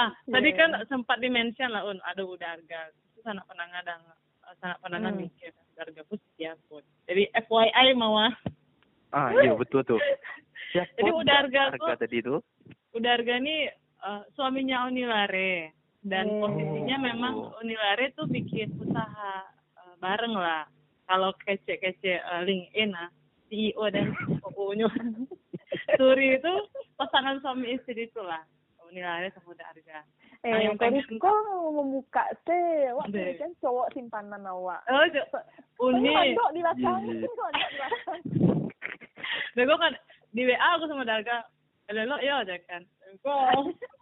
ah tadi Iya. kan sempat dimention lah un ada udarga itu sanak penanga dan sanak penanga Hmm. mikir udarga pun ya pun jadi FYI mawar Ah iya betul tuh. Jadi Udarga harga tuh- tadi itu? udarga nih eh, suaminya Unilare dan Oh. posisinya memang Unilare tuh bikin usaha eh, bareng lah kalau kece-kece eh, LinkedIn ah CEO dan CEO-nya Suri itu pasangan suami istri itu lah Unilare sama Udarga Eh, yang kau pengen- kau membuka sih, wah Deh. kan cowok simpanan awak. oh Jo- Uni Uni. Kau di belakang, Iya. kau di belakang. Gue kan di WA aku sama Darga, lo lo iya aja kan. Gue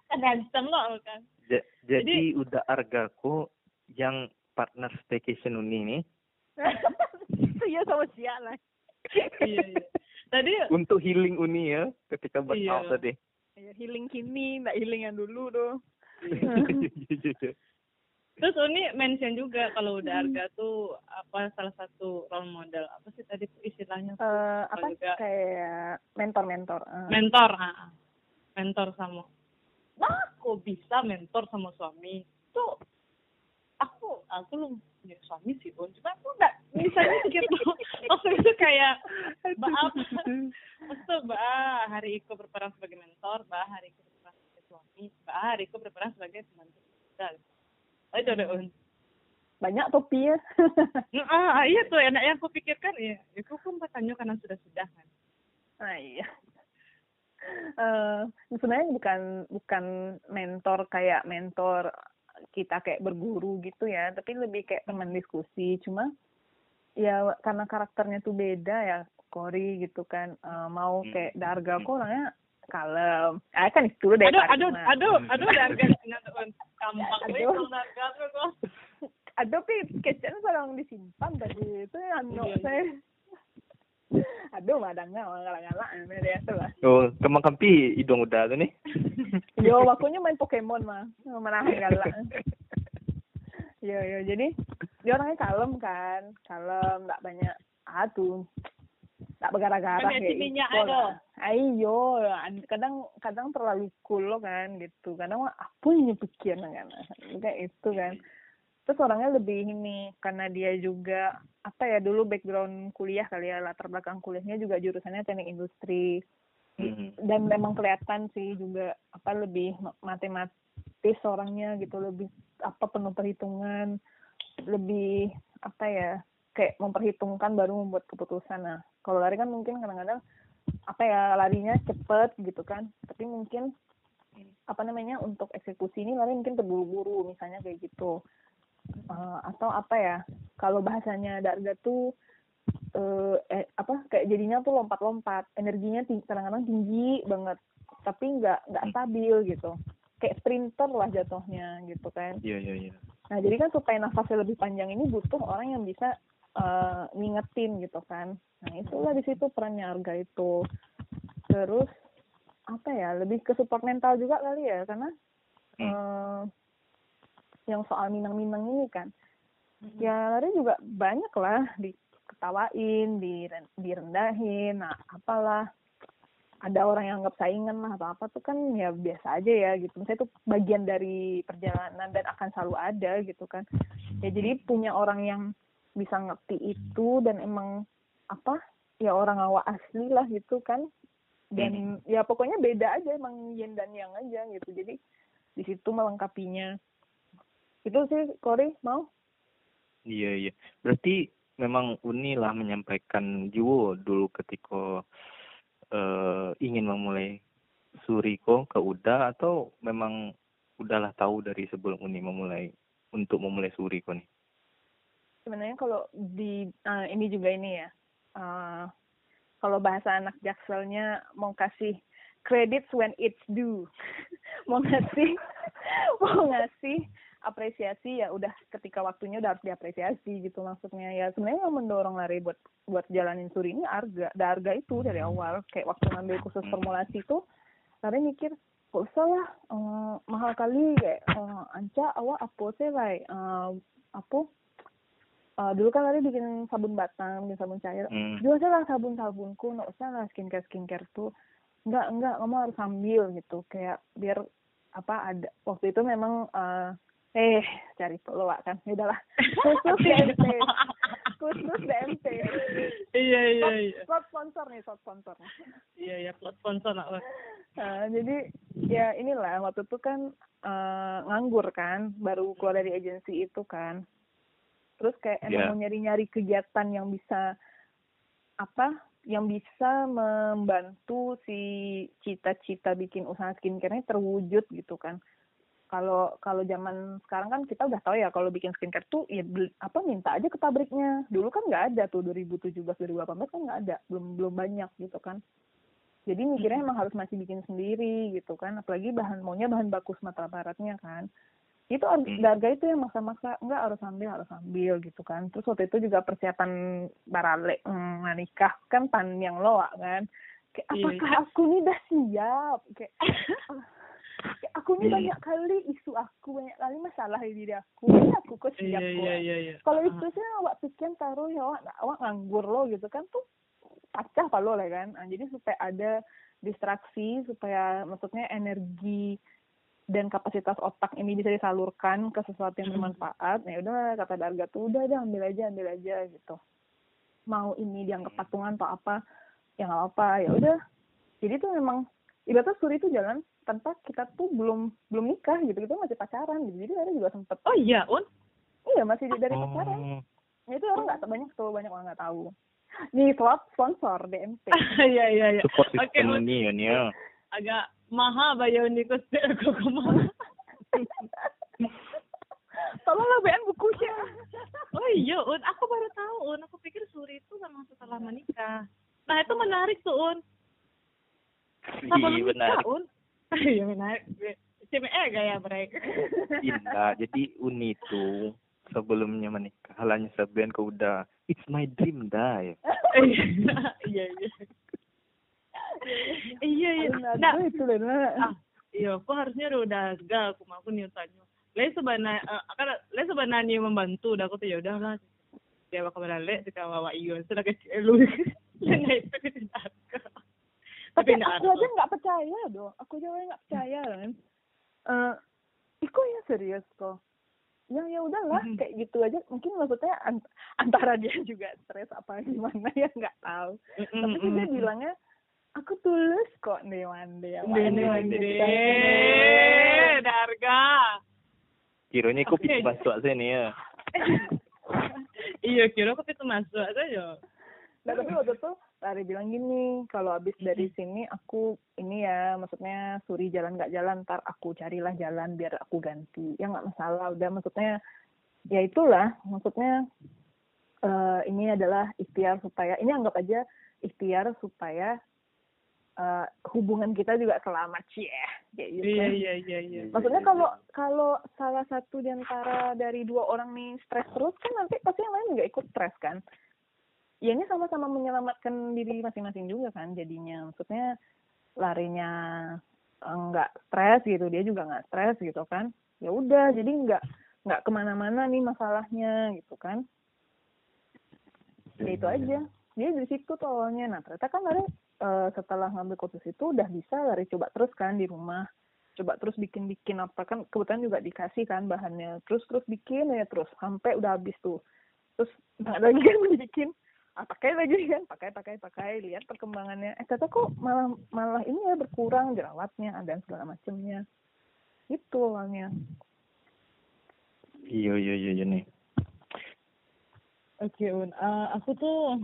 kan lo kan. Ja- jadi, udah hargaku yang partner staycation uni nih Itu ya sama siap lah. Iya iya. Tadi untuk healing uni ya ketika burn Iya. tadi. Ya, healing kini, nggak healing yang dulu tuh. terus Uni mention juga kalau udah harga tuh apa salah satu role model apa sih tadi tuh istilahnya tuh? Eh, apa juga kayak mentor-mentor. eh. mentor, ah, ah. mentor sama. Nah, kok bisa mentor sama suami? Tuh aku aku belum punya suami sih Bun, cuma aku nggak bisa mikir tuh. Maksudnya tuh kayak maaf Maksudnya Mbak hari Iko berperan sebagai mentor, Mbak hari Iko berperan sebagai suami, Mbak hari Iko berperan sebagai kerja. Oh itu ada un. Banyak topi ya. Ah iya tuh enak yang aku pikirkan ya. Itu pun katanya karena sudah sudah kan. Ah iya. Eh, sebenarnya bukan bukan mentor kayak mentor kita kayak berguru gitu ya, tapi lebih kayak teman diskusi. Cuma ya karena karakternya tuh beda ya, Kori gitu kan. Eh, mau Hmm. kayak Darga kok orangnya kalem. Ah kan itu deh. Aduh aduh aduh aduh un. Gampang Aduh. banget harga tuh kok. Aduh, tapi kecen orang disimpan tadi itu ya no iya. saya. Aduh, madangnya galak-galak ini dia tuh lah. Oh, kemang kampi hidung udah tuh nih. Yo, waktunya main Pokemon mah, menahan galak. Yo, yo, jadi dia orangnya kalem kan, kalem, nggak banyak aduh, nggak bergara-gara kayak sininya, Iko aduh. lah. Ayo, kadang kadang terlalu cool lo kan gitu, kadang apa yang pikir kan, kayak itu kan. Terus orangnya lebih ini karena dia juga apa ya dulu background kuliah kali ya latar belakang kuliahnya juga jurusannya teknik industri. Hmm. dan memang kelihatan sih juga apa lebih ma- matematis orangnya gitu lebih apa penuh perhitungan lebih apa ya kayak memperhitungkan baru membuat keputusan. Nah kalau lari kan mungkin kadang-kadang apa ya larinya cepet gitu kan. Tapi mungkin apa namanya untuk eksekusi ini lari mungkin terburu-buru misalnya kayak gitu Eh, atau apa ya kalau bahasanya Darga tuh eh, eh apa kayak jadinya tuh lompat-lompat energinya ting- kadang-kadang tinggi banget tapi nggak nggak Hmm. stabil gitu. Kayak sprinter lah jatuhnya gitu kan. Iya iya iya. nah jadi kan supaya nafasnya lebih panjang ini butuh orang yang bisa eh, ngingetin gitu kan. Nah itulah di situ perannya harga itu. Terus apa ya lebih ke support mental juga kali ya karena eh, yang soal minang-minang ini kan. Ya lari juga banyak lah diketawain diren- direndahin nah apalah. Ada orang yang anggap saingan lah atau apa tuh kan ya biasa aja ya gitu. Misalnya itu bagian dari perjalanan dan akan selalu ada gitu kan. Ya jadi punya orang yang bisa ngerti itu dan emang apa ya orang awak asli lah gitu kan. Dan ya pokoknya beda aja emang yin dan yang aja gitu. Jadi di situ melengkapinya itu sih Kori mau Iya iya. Berarti memang Uni lah menyampaikan Juwo dulu ketika eh, ingin memulai Suriko ke Uda atau memang udahlah tahu dari sebelum Uni memulai untuk memulai Suriko nih. sebenarnya kalau di eh, ini juga ini ya eh, kalau bahasa anak jakselnya mau kasih credits when it's due mau ngasih mau ngasih apresiasi ya udah ketika waktunya udah harus diapresiasi gitu maksudnya ya sebenarnya yang mendorong lari buat buat jalanin suri ini harga harga itu dari awal kayak waktu ngambil khusus formulasi itu lari mikir kok usah lah eh, mahal kali kayak eh, anca awak apa sih like eh, apa Eh, dulu kan lari bikin sabun batang, bikin sabun cair. Hmm. Jual aja lah sabun-sabunku, nggak usah lah skincare skincare tuh. Enggak, enggak, kamu harus ambil gitu. Kayak biar apa ada waktu itu memang eh eh cari peluang kan. Ya udahlah. Khusus DMT khusus DMT iya iya iya. slot sponsor nih slot sponsor. Iya iya plot sponsor lah. Nah, jadi ya inilah waktu itu kan eh, nganggur kan baru keluar dari agensi itu kan. Terus kayak emang Iya. mau nyari-nyari kegiatan yang bisa apa yang bisa membantu si cita-cita bikin usaha skincare-nya terwujud gitu kan kalau kalau zaman sekarang kan kita udah tahu ya kalau bikin skincare tuh ya bel- apa minta aja ke pabriknya. Dulu kan nggak ada tuh 2017 2018 kan nggak ada. Belum belum banyak gitu kan. Jadi mikirnya emang harus masih bikin sendiri gitu kan. Apalagi bahan maunya bahan baku Sumatera Baratnya kan. Itu Hmm. harga itu yang maksa-maksa. Enggak harus ambil harus ambil gitu kan. Terus waktu itu juga persiapan barale hmm, nikah kan panjang loa kan. Kayak Iya. apakah aku nih udah siap? Kayak aku nih Iya. banyak kali isu aku banyak kali masalah di diri aku. Ini aku kok iya siap kok. iya iya. Iya kalau itu sih awak pikiran taruh ya awak, awak nganggur lo gitu kan tuh pacah kalau lah kan. Nah, jadi supaya ada distraksi supaya maksudnya energi dan kapasitas otak ini bisa disalurkan ke sesuatu yang bermanfaat ya udah kata Darga tuh udah deh ambil aja ambil aja gitu. Mau ini dianggap patungan atau apa ya nggak apa ya udah. Jadi tuh memang ibaratnya Suri itu jalan tanpa kita tuh belum belum nikah gitu. Kita masih pacaran gitu. Jadi ada juga sempet oh iya Un. Iya masih dari pacaran. Oh, Ya, itu orang nggak banyak tuh banyak orang nggak tahu. Nih slot sponsor DMT iya iya iya. Support oke system Un. ini ya ya. agak mahal bayar nikos aku ke mana? Tolonglah BN bukunya. Oh iya Un. Aku baru tahu Un. Aku pikir Suri itu memang setelah menikah. Nah itu menarik tuh Un. Apa Iya benar. Un iya menarik. CME gaya mereka. Tidak. Jadi Uni itu sebelumnya menikah halanya sebulan ke udah it's my dream dah ya. iya. Iya iya. Iya nah itu benar. ah iya aku harusnya udah gagal aku mau aku nih tanya. Lain sebenarnya eh, kan lain sebenarnya membantu udah aku tuh ya udahlah. Dia bakal balik kita bawa iyo sudah kecil lu. Nah itu tidak tapi aku aja nggak percaya dong aku aja nggak percaya kan. Eh Iko ya serius kok? Ya ya udahlah Mhm. kayak gitu aja. Mungkin maksudnya an- antara dia juga stres apa gimana ya nggak tahu. Mm-mm, tapi sih dia bilangnya aku tulus kok nih Wande ya Wande. Darga. Kiranya aku Oke. pikir masuk sini ya. iya kira aku itu masuk aja Nah, tapi waktu itu Lari bilang gini, kalau abis dari sini aku ini ya, maksudnya Suri jalan nggak jalan, ntar aku carilah jalan biar aku ganti. Ya nggak masalah, udah maksudnya ya itulah, maksudnya eh ini adalah ikhtiar supaya ini anggap aja ikhtiar supaya eh, hubungan kita juga selamat sih ya, gitu. iya iya iya iya Maksudnya kalau kalau salah satu di antara dari dua orang nih stres terus kan nanti pasti yang lain nggak ikut stres kan. Ya ini sama-sama menyelamatkan diri masing-masing juga kan jadinya. Maksudnya larinya eh, nggak stres gitu, dia juga nggak stres gitu kan. Ya udah, jadi nggak nggak ke mana-mana nih masalahnya gitu kan. Ya itu aja. Dia di situ tuh awalnya. Nah ternyata kan lari eh, setelah ngambil kursus itu udah bisa lari coba terus kan di rumah coba terus bikin-bikin apa kan kebetulan juga dikasih kan bahannya terus terus bikin ya terus sampai udah habis tuh terus nggak lagi kan bikin ah, pakai lagi kan pakai pakai pakai. Lihat perkembangannya. Eh ternyata kok malah malah ini ya berkurang jerawatnya dan segala macamnya itu awalnya. Iya iya iya iya nih. Oke Un, Eh, aku tuh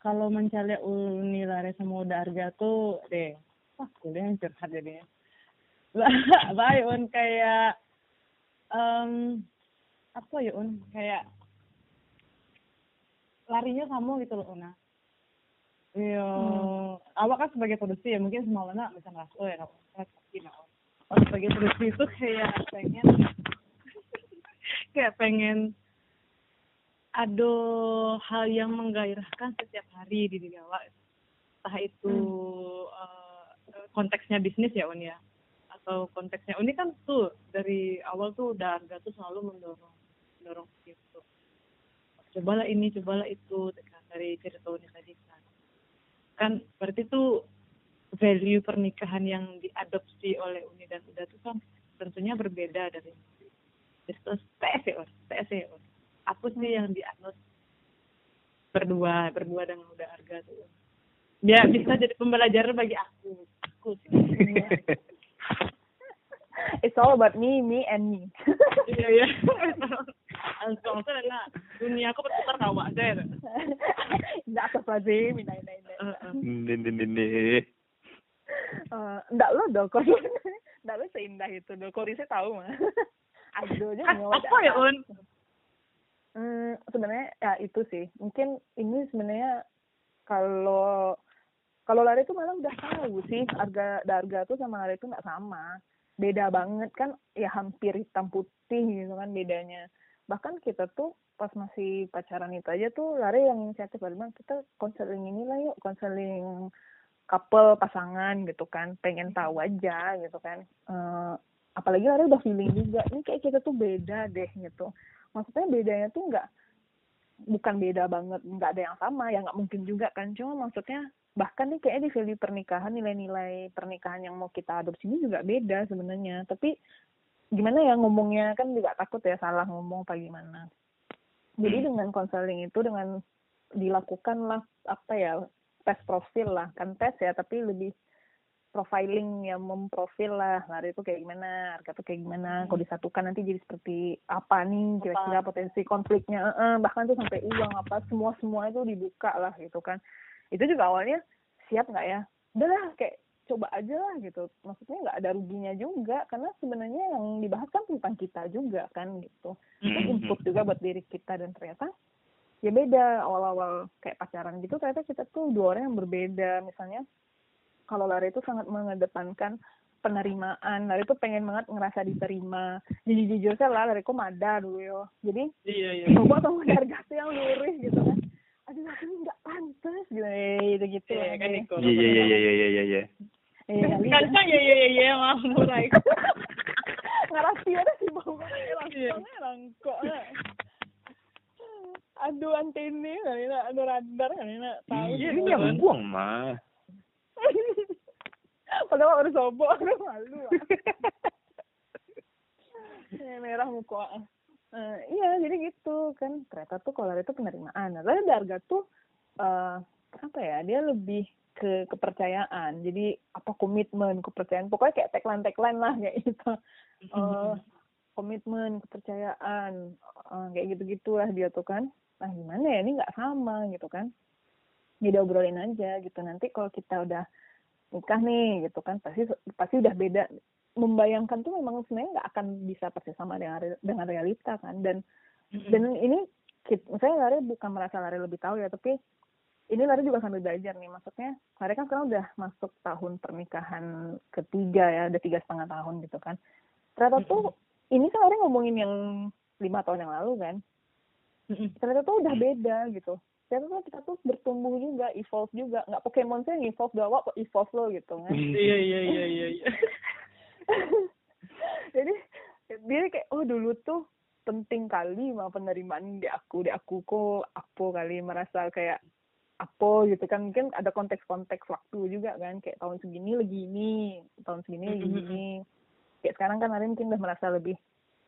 kalau mencari Uni Lare sama Uda Arga tuh deh, wah kuliah yang curhat jadinya. Baik Un, kayak em apa ya Un, kayak larinya kamu gitu loh Una. Iya, awak kan sebagai produksi ya mungkin semua mana bisa ngerasa oh ya. Oh, sebagai produksi itu kayak pengen kayak pengen ada hal yang menggairahkan setiap hari di diri awak. Entah itu eh, konteksnya bisnis ya Un ya atau konteksnya. Uni kan tuh dari awal tuh udah harga tuh selalu mendorong mendorong gitu cobalah ini cobalah itu dari cerita tadi kan berarti tuh value pernikahan yang diadopsi oleh Uni dan Uda tuh kan tentunya berbeda dari itu TSE TSE aku sih yang dianut berdua berdua dengan udah harga tuh ya bisa jadi pembelajaran bagi aku. Aku sih It's all about me, me, and me. iya iya langsung tuh nah dunia aku berputar kawa aja Enggak apa pasti, minta minta minta. Ini ini ini. Eh, Enggak lo dong, kok. Enggak lo seindah itu dong. Kok Risa tahu mah. Aduh aja apa ya un Hmm, sebenarnya ya itu sih. Mungkin ini sebenarnya kalau kalau lari itu malah udah tahu sih harga harga tuh sama lari itu nggak sama. Beda banget kan ya hampir hitam putih gitu kan bedanya. Bahkan kita tuh pas masih pacaran itu aja tuh lari yang inisiatif bilang kita konseling ini lah yuk konseling couple pasangan gitu kan. Pengen tahu aja gitu kan. Eh, apalagi lari udah feeling juga. Ini kayak kita tuh beda deh gitu. Maksudnya bedanya tuh nggak bukan beda banget nggak ada yang sama ya nggak mungkin juga kan. Cuma maksudnya bahkan nih kayaknya di value pernikahan nilai-nilai pernikahan yang mau kita adopsi ini juga beda sebenarnya. Tapi gimana ya ngomongnya kan juga takut ya salah ngomong apa gimana. Jadi dengan konseling itu dengan dilakukanlah apa ya tes profil lah. Kan tes ya tapi lebih profiling yang memprofil lah. Lari itu kayak gimana harga tuh kayak gimana kalau disatukan nanti jadi seperti apa nih kira-kira potensi konfliknya eh, bahkan tuh sampai uang apa semua semua itu dibuka lah gitu kan itu juga awalnya siap nggak ya? Udahlah kayak coba aja lah gitu. Maksudnya nggak ada ruginya juga karena sebenarnya yang dibahas kan tentang kita juga kan gitu. Itu input juga buat diri kita dan ternyata ya beda awal-awal kayak pacaran gitu. Ternyata kita tuh dua orang yang berbeda. Misalnya kalau Lara itu sangat mengedepankan penerimaan. Lara itu pengen banget ngerasa diterima. Jadi jujur saya lah Lara itu mada dulu yo jadi iya iya. coba harga tuh yang lurus gitu kan aduh aku ini nggak pantas gitu eh, gitu gitu Iya, kan. Iya iya iya iya iya iya iya. iya kali Kadang ya ya ya ya maaf mulai. ngerasi ada sih bau Iya. langsung rangkok aduh antene kali na aduh radar kali na tahu Iya gitu ini kan. yang buang mah. padahal baru sobok aduh malu merah muka Eh, iya jadi gitu kan. Ternyata tuh kalau itu penerimaan. Nah tapi harga tuh eh apa ya dia lebih ke kepercayaan. Jadi apa komitmen kepercayaan. Pokoknya kayak tagline tagline lah kayak gitu. Eh komitmen kepercayaan eh, kayak gitu gitulah dia tuh kan. Nah gimana ya ini nggak sama gitu kan. Jadi obrolin aja gitu. Nanti kalau kita udah nikah nih gitu kan pasti pasti udah beda membayangkan tuh memang sebenarnya nggak akan bisa persis sama dengan dengan realita kan. Dan dan ini saya Lari bukan merasa Lari lebih tahu ya tapi ini Lari juga sambil belajar nih. Maksudnya Lari kan sekarang udah masuk tahun pernikahan ketiga ya udah tiga setengah tahun gitu kan. Ternyata tuh ini kan Lari ngomongin yang lima tahun yang lalu kan. Ternyata tuh udah beda gitu. Ternyata tuh kita tuh bertumbuh juga evolve juga. Nggak Pokemon sih yang evolve kok evolve lo? gitu kan. Iya iya iya iya iya. jadi dia kayak oh dulu tuh penting kali mah penerimaan di aku di aku kok apa kali merasa kayak apa gitu kan. Mungkin ada konteks-konteks waktu juga kan kayak tahun segini lagi ini tahun segini lagi Mhm. ini kayak sekarang kan Arin mungkin udah merasa lebih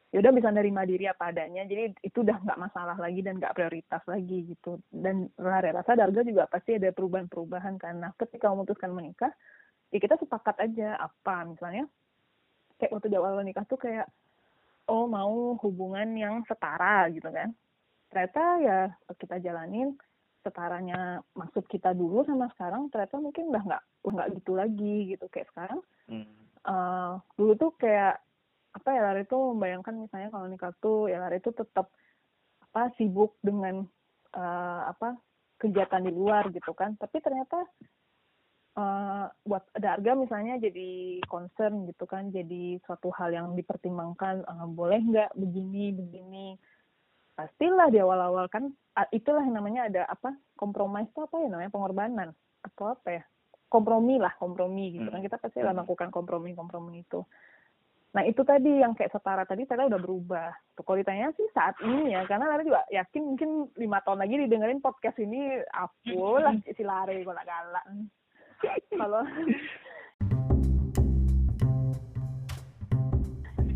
ya udah bisa nerima diri apa adanya. Jadi itu udah nggak masalah lagi dan nggak prioritas lagi gitu. Dan Rara rasa Darga juga pasti ada perubahan-perubahan karena ketika memutuskan menikah ya kita sepakat aja apa. Misalnya kayak waktu di awal nikah tuh kayak oh mau hubungan yang setara gitu kan. Ternyata ya kita jalanin setaranya maksud kita dulu sama sekarang ternyata mungkin udah nggak nggak gitu lagi gitu. Kayak sekarang Hmm. eh dulu tuh kayak apa ya Lari tuh membayangkan misalnya kalau nikah tuh ya Lari tuh tetap apa sibuk dengan eh, apa kegiatan di luar gitu kan. Tapi ternyata eh buat ada harga misalnya jadi concern gitu kan jadi suatu hal yang dipertimbangkan eh, boleh nggak begini begini? Pastilah di awal-awal kan ah, itulah yang namanya ada apa kompromi itu apa ya namanya pengorbanan atau apa ya kompromi lah kompromi gitu kan. Hmm. kita pasti lah melakukan kompromi kompromi itu. Nah itu tadi yang kayak setara tadi ternyata udah berubah. Tuh kalau ditanya sih saat ini ya karena Lari juga yakin mungkin lima tahun lagi didengerin podcast ini apa lah si Lari kalau galak kalau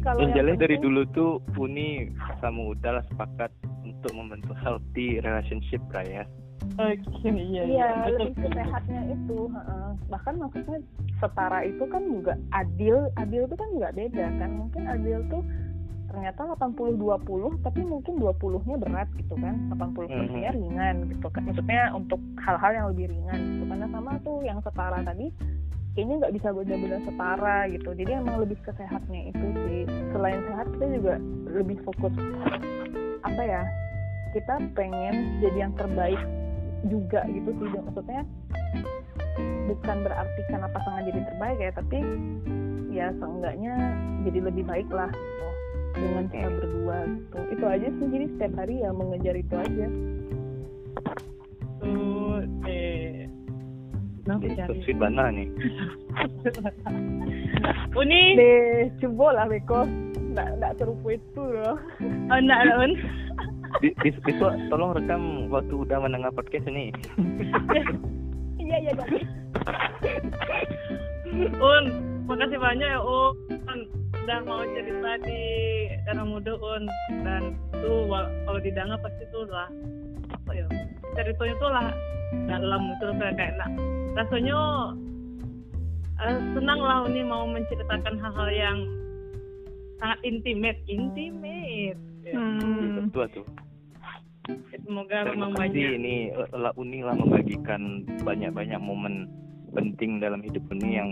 kalau yang jelas dari dulu tuh Uni sama Uda lah sepakat untuk membentuk healthy relationship lah ya Oke, iya, Iya, betul. lebih ke sehatnya itu. heeh. Bahkan maksudnya setara itu kan juga adil, adil itu kan juga beda kan. Mungkin adil tuh ternyata 80-20, tapi mungkin 20-nya berat gitu kan. 80%-nya ringan gitu kan. Maksudnya untuk hal-hal yang lebih ringan gitu. Karena sama tuh yang setara tadi, kayaknya nggak bisa benar-benar setara gitu. Jadi emang lebih ke sehatnya itu sih. Selain sehat, kita juga lebih fokus apa ya kita pengen jadi yang terbaik juga gitu sih maksudnya bukan berarti karena pasangan jadi terbaik ya tapi ya seenggaknya jadi lebih baik lah gitu dengan kita berdua gitu. Itu aja sih jadi setiap hari ya mengejar itu aja. Tuh, eh. Jadi cari. sweet banget nih. Uni, deh coba lah beko. Nggak nggak serupa itu loh oh, enggak, enggak, Un. Bis- bis- besok tolong rekam waktu udah mendengar podcast ini. Iya iya jadi Un, makasih banyak ya Un udah mau cerita di Danau Muda Un. Dan wal- kalau didengar pasti tuh lah apa ya ceritanya tuh lah dalam itu kayak enak. Rasanya eh, senang lah Uni mau menceritakan hal-hal yang sangat intimate intimate. Ya. hmm. betul tuh semoga terima memang kasih. banyak. Ini eh, lah Uni lah membagikan banyak-banyak momen penting dalam hidup Uni yang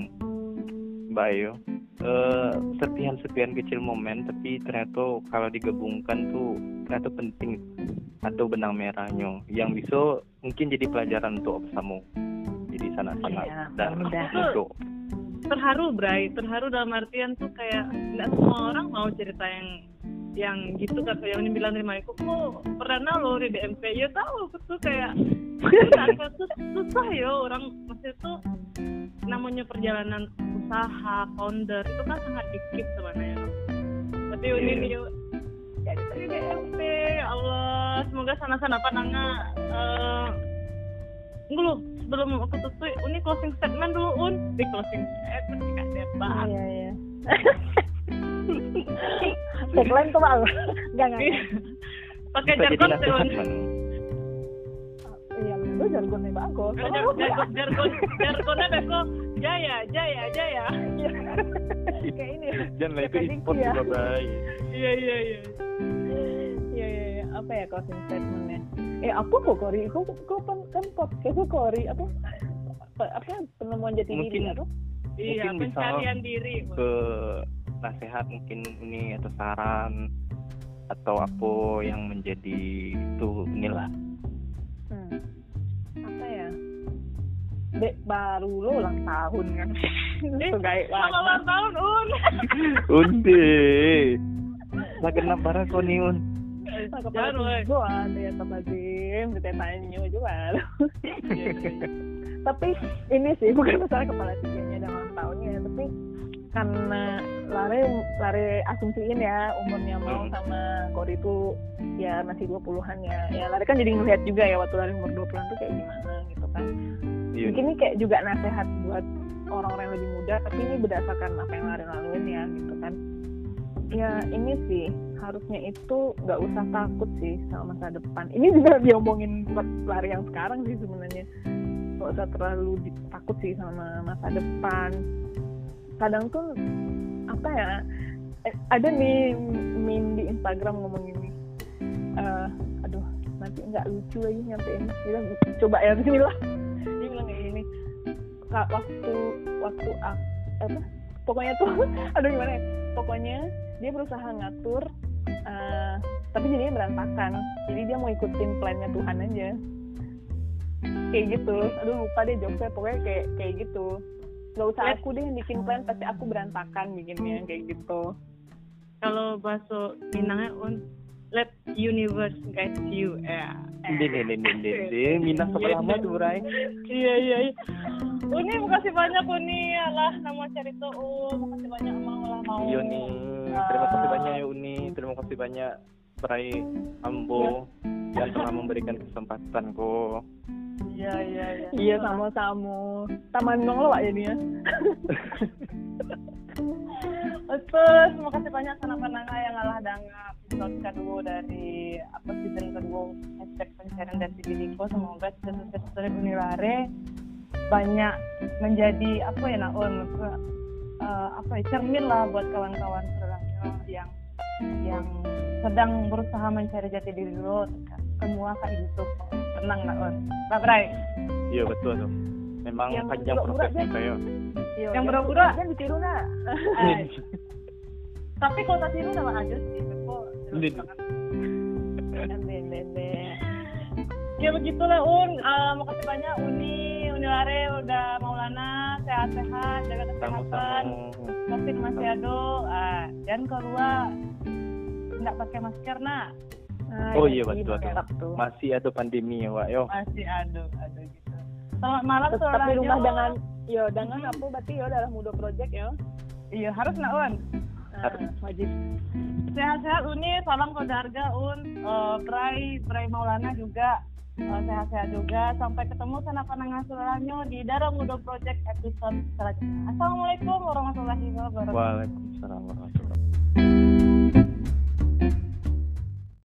baik Eh, serpihan-serpihan kecil momen tapi ternyata kalau digabungkan tuh ternyata penting. Atau benang merahnya yang bisa mungkin jadi pelajaran untuk kamu. Jadi sana-sana. Iya, dan untuk terharu Bray. Terharu dalam artian tuh kayak nggak semua orang mau cerita yang yang gitu kan kayak yang bilang terima aku kok pernah lo di DMP ya tahu aku tuh kayak susah tuh susah ya orang maksudnya tuh namanya perjalanan usaha founder itu kan sangat dikit sebenarnya tapi ini Iya. nih jadi tadi DMP ya Allah semoga sana-sana pananga eh Enggak loh, sebelum aku tutup, ini closing statement dulu, Un. Di closing statement, dikasih debat. iya iya tagline tuh bang nggak nggak nggak. Pakai jargon nasihat Un. man. iya itu jargonnya bagus Jar- jar- Jargon, jargon, jargonnya beko, jaya, jaya, jaya. kayak ini jangan lah itu ya. juga baik Iya, iya, iya. Iya iya iya apa ya closing statementnya? Eh aku kok Kori, aku kok kan kan podcast Kori apa apa, penemuan jati diri Mungkin- apa? Iya, pencarian diri. Ke nasihat mungkin ini atau saran atau apa yang menjadi itu inilah Hmm. Apa ya? Dek baru lo ulang tahun kan? Eh, Itu gaib ulang tahun, Un. Undi lah kena barang kau nih un Jangan, woy. Gue ada ya sama Jim, kita tanya juga. Iya, iya. tapi ini sih bukan masalah kepala tiganya dan ulang tahunnya tapi karena lari lari asumsiin ya umurnya mau Hmm. sama Kori itu ya masih 20-an ya. Ya lari kan jadi ngeliat juga ya waktu lari umur 20-an tuh kayak gimana gitu kan. Iya. mungkin ini kayak juga nasihat buat orang-orang yang lebih muda tapi ini berdasarkan apa yang lari laluin ya gitu kan. Ya ini sih harusnya itu nggak usah takut sih sama masa depan. Ini juga diomongin buat lari yang sekarang sih sebenarnya. Nggak usah terlalu takut sih sama masa depan kadang tuh apa ya eh, ada nih meme di Instagram ngomong ini Eh, aduh nanti nggak lucu lagi nyampe ini. Bilang coba ya Bismillah dia bilang kayak gini "Kak, waktu waktu ak- apa pokoknya tuh aduh gimana ya pokoknya dia berusaha ngatur eh, tapi jadinya berantakan jadi dia mau ikutin plannya Tuhan aja. Kayak gitu aduh lupa deh jokesnya pokoknya kayak kayak gitu nggak usah aku deh yang bikin plan pasti aku berantakan bikinnya kayak gitu Kalau bahasa Minangnya, Un, let universe guide you. Ya. Din, din, din, din, din. Minang lama tuh, Ray. Iya, iya, iya. Uni, makasih banyak, Uni. Alah, nama cerita, Un. Makasih banyak, mau lah, mau. Iya nih. Terima kasih banyak ya Uni. Terima kasih banyak Ray Ambo yang telah memberikan kesempatan kok. Iya, iya, iya. iya sama-sama. Taman dong lo pak jadinya. Terus mau kasih banyak sana pananga yang ngalah dangap. Episode kedua dari apa season kedua hashtag pencarian dari diriku semoga sesuatu dari Unilare banyak menjadi apa ya naon? Uh, apa ya cermin lah buat kawan-kawan serangnya yang yang sedang berusaha mencari jati diri dulu semua kayak gitu. Tenang naon Pak Bray iya betul tuh memang Yang panjang prosesnya kayak Iya, Yang pura-pura. kan ditiru nak Eh, tapi kalau tadi lu nama aja sih. Kok Lin. ben ben ben ya begitulah Un. Eh, mau kasih banyak Maulana sehat-sehat jaga kesehatan covid masih ada ah, dan keluar nggak pakai masker nak Nah, Oh ya, iya betul mantap tuh. tuh. Masih ada pandemi ya, Wak. Yo. masih ada ada gitu selamat malam Tetap Sorajo. di rumah dengan yo dengan apa berarti yo dalam mudo project yo. iya harus nak Un Nah, wajib. sehat-sehat Uni salam keluarga Un Eh, Bray Bray Maulana juga sehat-sehat juga. Sampai ketemu sana panangan suranyo di Darah Mudo Project episode selanjutnya. Assalamualaikum warahmatullahi wabarakatuh. Waalaikumsalam warahmatullahi wabarakatuh.